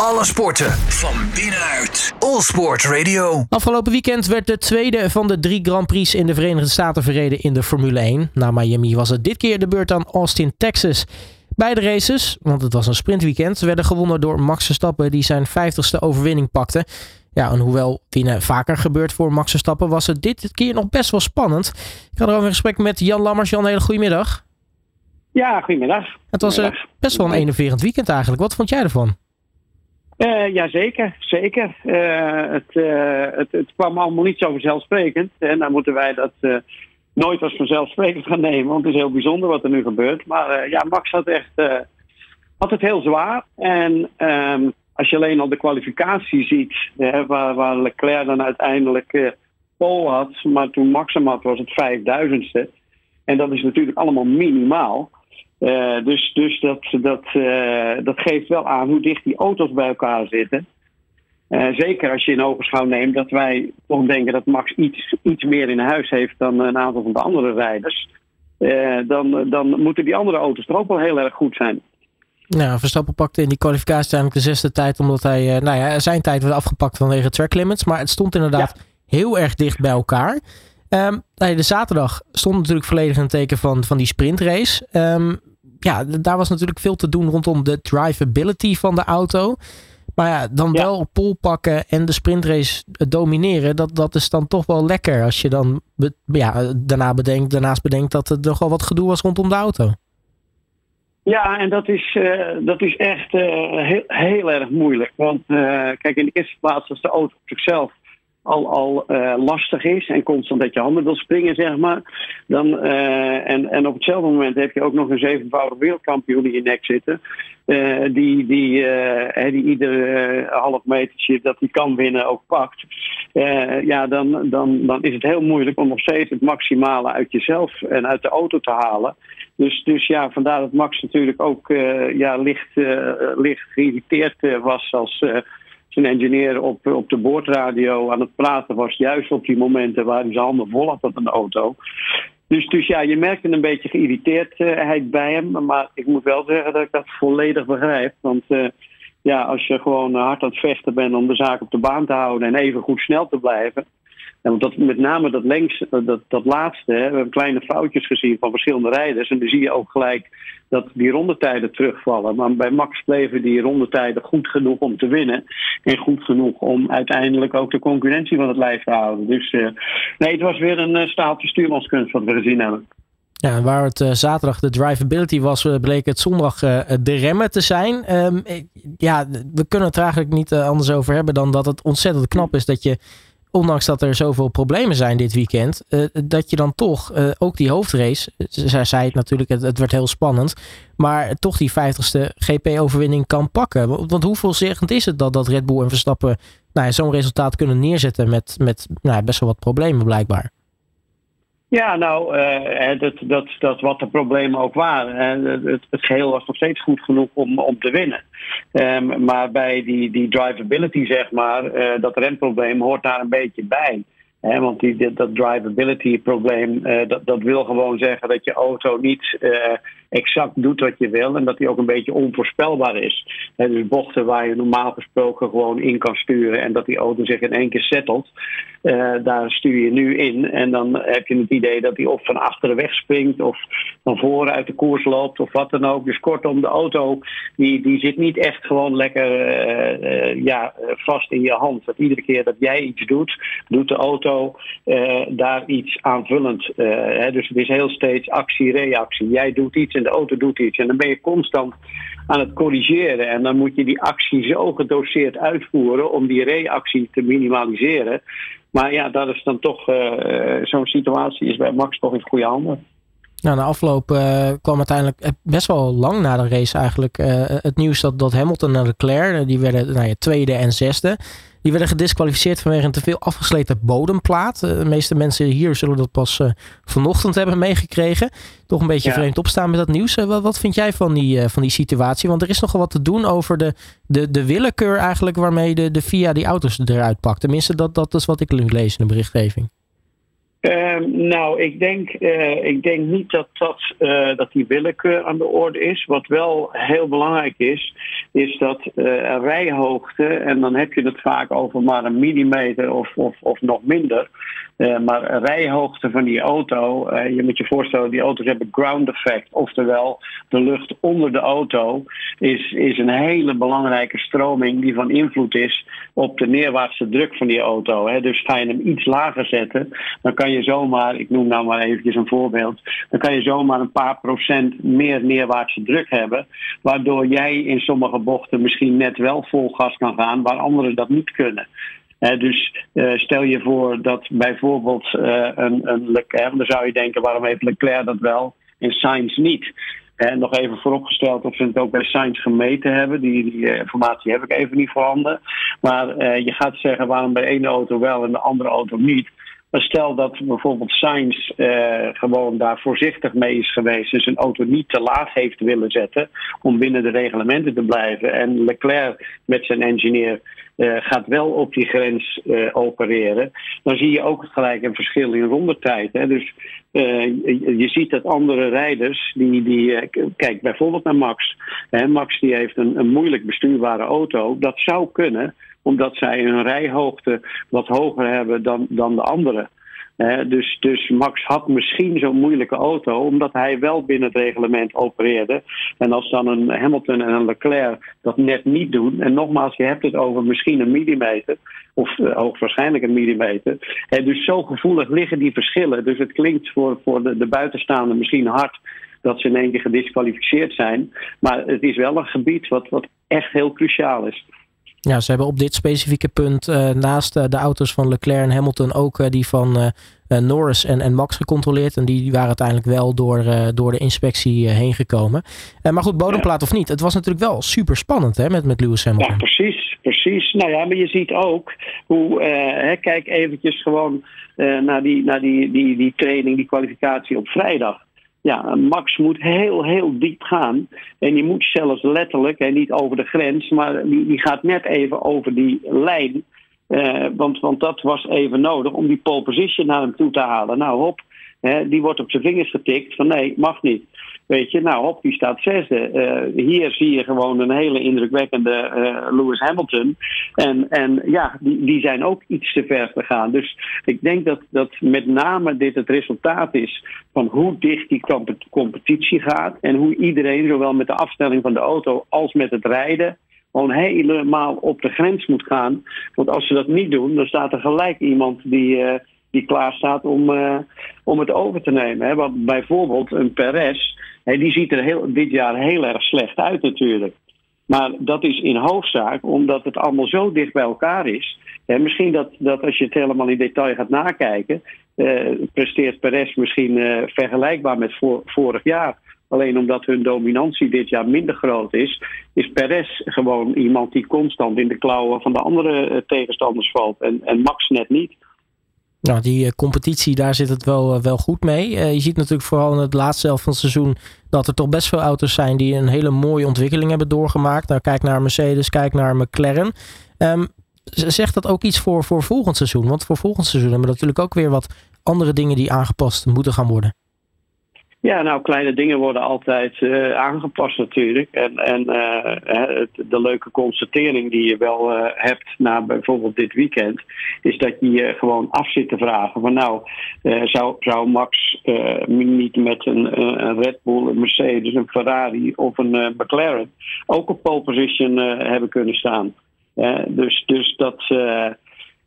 Alle sporten van binnenuit. All Sport Radio. Afgelopen weekend werd de tweede van de drie Grand Prix in de Verenigde Staten verreden in de Formule 1. Na Miami was het dit keer de beurt aan Austin, Texas. Beide races, want het was een sprintweekend, werden gewonnen door Max Verstappen die zijn 50ste overwinning pakte. Ja, en hoewel winnen vaker gebeurt voor Max Verstappen, was het dit keer nog best wel spannend. Ik had erover een gesprek met Jan Lammers. Jan, hele goedemiddag. Ja, goedemiddag. Het was uh, best wel een enerverend weekend eigenlijk. Wat vond jij ervan? Uh, ja, zeker. zeker. Uh, het, het, het, kwam allemaal niet zo vanzelfsprekend. En dan moeten wij dat nooit als vanzelfsprekend gaan nemen. Want het is heel bijzonder wat er nu gebeurt. Maar ja, Max had, echt, had het heel zwaar. En um, als je alleen al de kwalificatie ziet, waar, waar, Leclerc dan uiteindelijk pole had, maar toen Max hem had, was het vijfduizendste. En dat is natuurlijk allemaal minimaal. Uh, dus dus dat, dat, uh, dat geeft wel aan hoe dicht die auto's bij elkaar zitten. zeker als je in ogenschouw neemt dat wij toch denken dat Max iets, iets meer in huis heeft dan een aantal van de andere rijders. dan, dan moeten die andere auto's toch ook wel heel erg goed zijn. Nou, Verstappen pakte in die kwalificatie eigenlijk de zesde tijd, omdat hij, nou ja, zijn tijd werd afgepakt vanwege track limits. Maar het stond inderdaad heel erg dicht bij elkaar. Um, de zaterdag stond natuurlijk volledig in het teken van, van die sprintrace. Um, ja, daar was natuurlijk veel te doen rondom de drivability van de auto. Maar ja, dan wel pol pakken en de sprintrace domineren, dat, dat is dan toch wel lekker als je dan ja, daarna bedenkt, daarnaast bedenkt dat er nogal wat gedoe was rondom de auto. Ja, en dat is, uh, dat is echt uh, heel, heel erg moeilijk. Want uh, kijk, in de eerste plaats als de auto op zichzelf al, al uh, lastig is en constant dat je handen wil springen, zeg maar. Dan, uh, en, en op hetzelfde moment heb je ook nog een zevenvoudig wereldkampioen in je nek zitten. Uh, die, die, die ieder half metertje dat hij kan winnen ook pakt. ja, dan, dan, dan is het heel moeilijk om nog steeds het maximale uit jezelf en uit de auto te halen. Dus, dus ja, vandaar dat Max natuurlijk ook ja, licht, licht geïrriteerd was als zijn engineer op, op de boordradio aan het praten was, juist op die momenten waar hij zijn handen vol had op een auto. Dus, dus ja, je merkte een beetje geïrriteerdheid bij hem. Maar ik moet wel zeggen dat ik dat volledig begrijp. Want uh, ja, als je gewoon hard aan het vechten bent om de zaak op de baan te houden en even goed snel te blijven. Dat, met name dat, lengst, dat, dat laatste, hè, we hebben kleine foutjes gezien van verschillende rijders. En dan zie je ook gelijk dat die rondetijden terugvallen. Maar bij Max bleven die rondetijden goed genoeg om te winnen. En goed genoeg om uiteindelijk ook de concurrentie van het lijf te houden. Dus uh, nee, het was weer een uh, staaltje stuurmanskunst wat we gezien hebben. Ja, waar het zaterdag de drivability was, bleek het zondag de remmen te zijn. Um, ja, we kunnen het er eigenlijk niet anders over hebben dan dat het ontzettend knap is dat je ondanks dat er zoveel problemen zijn dit weekend, uh, dat je dan toch uh, ook die hoofdrace, zij zei het natuurlijk, het, het, werd heel spannend, maar toch die 50ste GP-overwinning kan pakken. Want, want hoeveel zeggend is het dat, dat Red Bull en Verstappen nou, zo'n resultaat kunnen neerzetten met, met nou, best wel wat problemen blijkbaar? Ja, nou, uh, dat, dat, dat wat de problemen ook waren. Het, het, geheel was nog steeds goed genoeg om, om te winnen. Um, maar bij die, die drivability, zeg maar, uh, dat remprobleem hoort daar een beetje bij. Want die, dat drivability probleem, uh, dat, dat wil gewoon zeggen dat je auto niet exact doet wat je wil en dat die ook een beetje onvoorspelbaar is. He, dus bochten waar je normaal gesproken gewoon in kan sturen en dat die auto zich in één keer settelt, uh, daar stuur je nu in en dan heb je het idee dat die of van achteren wegspringt of van voren uit de koers loopt of wat dan ook. Dus kortom, de auto die, die zit niet echt gewoon lekker ja, vast in je hand. Dat iedere keer dat jij iets doet, doet de auto daar iets aanvullend. Hè, dus het is heel steeds actie-reactie. Jij doet iets en de auto doet iets. En dan ben je constant aan het corrigeren. En dan moet je die actie zo gedoseerd uitvoeren om die reactie te minimaliseren. Maar ja, dat is dan toch uh, zo'n situatie is bij Max toch in goede handen. Nou, na afloop uh, kwam uiteindelijk best wel lang na de race eigenlijk het nieuws dat, dat Hamilton en Leclerc, die werden nou ja, tweede en zesde. Die werden gedisqualificeerd vanwege een te veel afgesleten bodemplaat. Eh, de meeste mensen hier zullen dat pas uh, vanochtend hebben meegekregen. Toch een beetje vreemd opstaan met dat nieuws. Wat, wat, vind jij van die, van die situatie? Want er is nogal wat te doen over de, de, de willekeur eigenlijk waarmee de, de FIA die auto's eruit pakt. Tenminste, dat, dat is wat ik lees in de berichtgeving. Ehm, nou, ik denk, uh, ik denk niet dat, dat, uh, dat die willekeur aan de orde is. Wat wel heel belangrijk is, is dat uh, rijhoogte, en dan heb je het vaak over maar een millimeter of, of, of nog minder. Maar rijhoogte van die auto, je moet je voorstellen, die auto's hebben ground effect. Oftewel, de lucht onder de auto is, is een hele belangrijke stroming die van invloed is op de neerwaartse druk van die auto. Hè. Dus ga je hem iets lager zetten, dan kan je zomaar, ik noem nou maar eventjes een voorbeeld, dan kan je zomaar een paar procent meer neerwaartse druk hebben, waardoor jij in sommige bochten misschien net wel vol gas kan gaan, waar anderen dat niet kunnen. Dus uh, stel je voor dat bijvoorbeeld uh, een, een Leclerc, dan zou je denken waarom heeft Leclerc dat wel en Sainz niet. En nog even vooropgesteld of ze het ook bij Sainz gemeten hebben. Die, die uh, informatie heb ik even niet voorhanden. Maar je gaat zeggen waarom bij de ene auto wel en de andere auto niet. Maar stel dat bijvoorbeeld Sainz uh, gewoon daar voorzichtig mee is geweest en zijn auto niet te laag heeft willen zetten om binnen de reglementen te blijven. En Leclerc met zijn engineer uh, gaat wel op die grens uh, opereren. Dan zie je ook gelijk een verschil in rondetijd. Hè? Dus je, ziet dat andere rijders, die, die kijk bijvoorbeeld naar Max. Hè? Max die heeft een moeilijk bestuurbare auto. Dat zou kunnen omdat zij een rijhoogte wat hoger hebben dan, dan de anderen. dus, dus Max had misschien zo'n moeilijke auto, omdat hij wel binnen het reglement opereerde. En als dan een Hamilton en een Leclerc dat net niet doen, en nogmaals, je hebt het over misschien een millimeter, of uh, hoogstwaarschijnlijk een millimeter. dus zo gevoelig liggen die verschillen. Dus het klinkt voor, voor de, de buitenstaander misschien hard dat ze in één keer gedisqualificeerd zijn. Maar het is wel een gebied wat, wat echt heel cruciaal is. Ja, ze hebben op dit specifieke punt uh, naast uh, de auto's van Leclerc en Hamilton ook uh, die van Norris en, en Max gecontroleerd. En die, waren uiteindelijk wel door, door de inspectie heen gekomen. maar goed, bodemplaat of niet, het was natuurlijk wel super spannend hè, met, met Lewis Hamilton. Ja, precies, precies. Nou ja, maar je ziet ook hoe, hè, kijk eventjes gewoon naar, die, naar die, die, die training, die kwalificatie op vrijdag ja, Max moet heel, heel diep gaan. En die moet zelfs letterlijk, en niet over de grens, maar die, die gaat net even over die lijn. Uh, want, want dat was even nodig om die pole position naar hem toe te halen. Nou, hop, die wordt op zijn vingers getikt van nee, mag niet. Weet je, nou hop, die staat zesde. Uh, hier zie je gewoon een hele indrukwekkende uh, Lewis Hamilton. En, en ja, die, die zijn ook iets te ver gegaan. Dus ik denk dat, dat met name dit het resultaat is van hoe dicht die competitie gaat. En hoe iedereen, zowel met de afstelling van de auto als met het rijden, gewoon helemaal op de grens moet gaan. Want als ze dat niet doen, dan staat er gelijk iemand die. Uh, die klaar staat om, uh, om het over te nemen. Hè. Want bijvoorbeeld een Perez, die ziet er heel, dit jaar heel erg slecht uit natuurlijk. Maar dat is in hoofdzaak omdat het allemaal zo dicht bij elkaar is. En misschien dat, dat als je het helemaal in detail gaat nakijken, eh, presteert Perez misschien eh, vergelijkbaar met vorig jaar. Alleen omdat hun dominantie dit jaar minder groot is, is Perez gewoon iemand die constant in de klauwen van de andere tegenstanders valt. En, en Max net niet. Nou, die uh, competitie, daar zit het wel, uh, wel goed mee. Uh, je ziet natuurlijk vooral in het laatste helft van het seizoen dat er toch best veel auto's zijn die een hele mooie ontwikkeling hebben doorgemaakt. Nou, kijk naar Mercedes, kijk naar McLaren. Um, zegt dat ook iets voor, voor volgend seizoen? Want voor volgend seizoen hebben we natuurlijk ook weer wat andere dingen die aangepast moeten gaan worden. Ja, nou, kleine dingen worden altijd uh, aangepast natuurlijk. En, en uh, de leuke constatering die je wel uh, hebt na bijvoorbeeld dit weekend, is dat je je gewoon af zit te vragen van nou, zou, zou Max niet met een, een, Red Bull, een Mercedes, een Ferrari of een McLaren ook op pole position hebben kunnen staan. dus, dus dat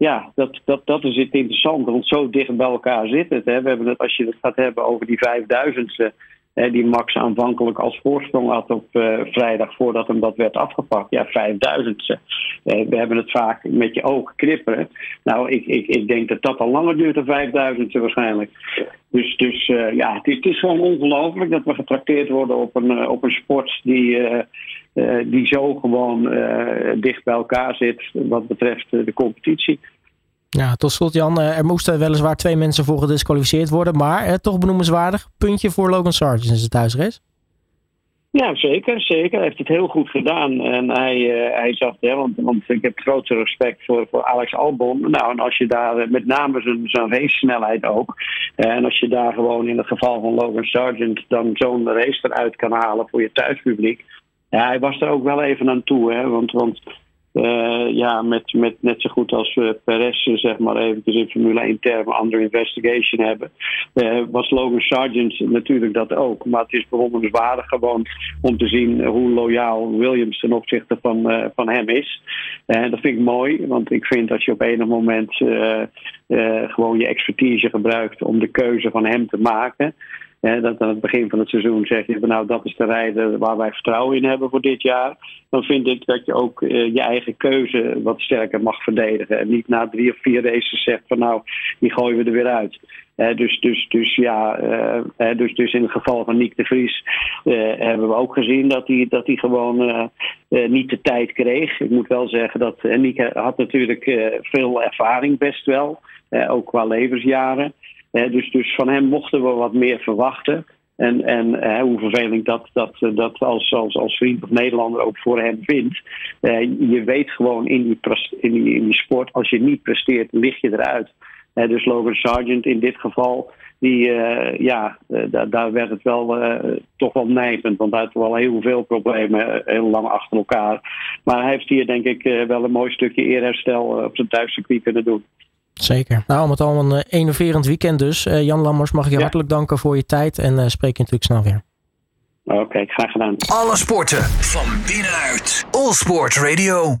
ja, dat, dat, dat is het interessante, want zo dicht bij elkaar zit het. Hè. We hebben het, als je het gaat hebben over die vijfduizendste, hè, die Max aanvankelijk als voorsprong had op uh, vrijdag voordat hem dat werd afgepakt. Ja, vijfduizendste. Uh, we hebben het vaak met je ogen knipperen. Nou, ik, ik, ik denk dat dat al langer duurt dan vijfduizendste waarschijnlijk. Dus, dus uh, ja, het is, gewoon ongelooflijk dat we getrakteerd worden op een, op een sport die, die zo gewoon dicht bij elkaar zit wat betreft de competitie. Ja, tot slot Jan, er moesten weliswaar twee mensen voor gedisqualificeerd worden, maar toch benoemenswaardig, puntje voor Logan Sargent is het thuisrace. Ja, zeker, zeker. Hij heeft het heel goed gedaan. En hij, uh, hij zag, hè, want, want ik heb grote respect voor, voor Alex Albon. Nou, en als je daar met name zijn, zijn race-snelheid ook. En als je daar gewoon in het geval van Logan Sargent dan zo'n race eruit kan halen voor je thuispubliek. Ja, hij was er ook wel even aan toe, hè. Want, want uh, ja, met, met net zo goed als uh, Perez, zeg maar eventjes in Formule 1 termen, under investigation hebben, uh, was Logan Sargent natuurlijk dat ook. Maar het is bewonderenswaardig gewoon om te zien hoe loyaal Williams ten opzichte van, van hem is. En dat vind ik mooi, want ik vind dat je op enig moment gewoon je expertise gebruikt om de keuze van hem te maken dat aan het begin van het seizoen zeg je, nou dat is de rijder waar wij vertrouwen in hebben voor dit jaar. Dan vind ik dat je ook uh, je eigen keuze wat sterker mag verdedigen. En niet na drie of vier races zegt van nou, die gooien we er weer uit. dus, dus, dus ja, uh, dus, dus in het geval van Nick de Vries uh, hebben we ook gezien dat hij, dat hij gewoon niet de tijd kreeg. Ik moet wel zeggen dat Nick had natuurlijk veel ervaring best wel, ook qua levensjaren dus, dus van hem mochten we wat meer verwachten. En, en hoe vervelend dat, dat, dat als, als, als vriend of Nederlander ook voor hem vindt. je weet gewoon in die, in, die, in die sport, als je niet presteert, lig je eruit. dus Logan Sargent in dit geval, die, ja, daar werd het wel toch wel nijpend. Want hij had wel heel veel problemen, heel lang achter elkaar. Maar hij heeft hier denk ik wel een mooi stukje eerherstel op zijn thuiscircuit kunnen doen. Zeker. Nou, met al een uh, enerverend weekend dus. Uh, Jan Lammers, mag ik je ja. hartelijk danken voor je tijd en uh, spreek je natuurlijk snel weer. Oké, okay, graag gedaan. Alle sporten van binnenuit. All Sport Radio.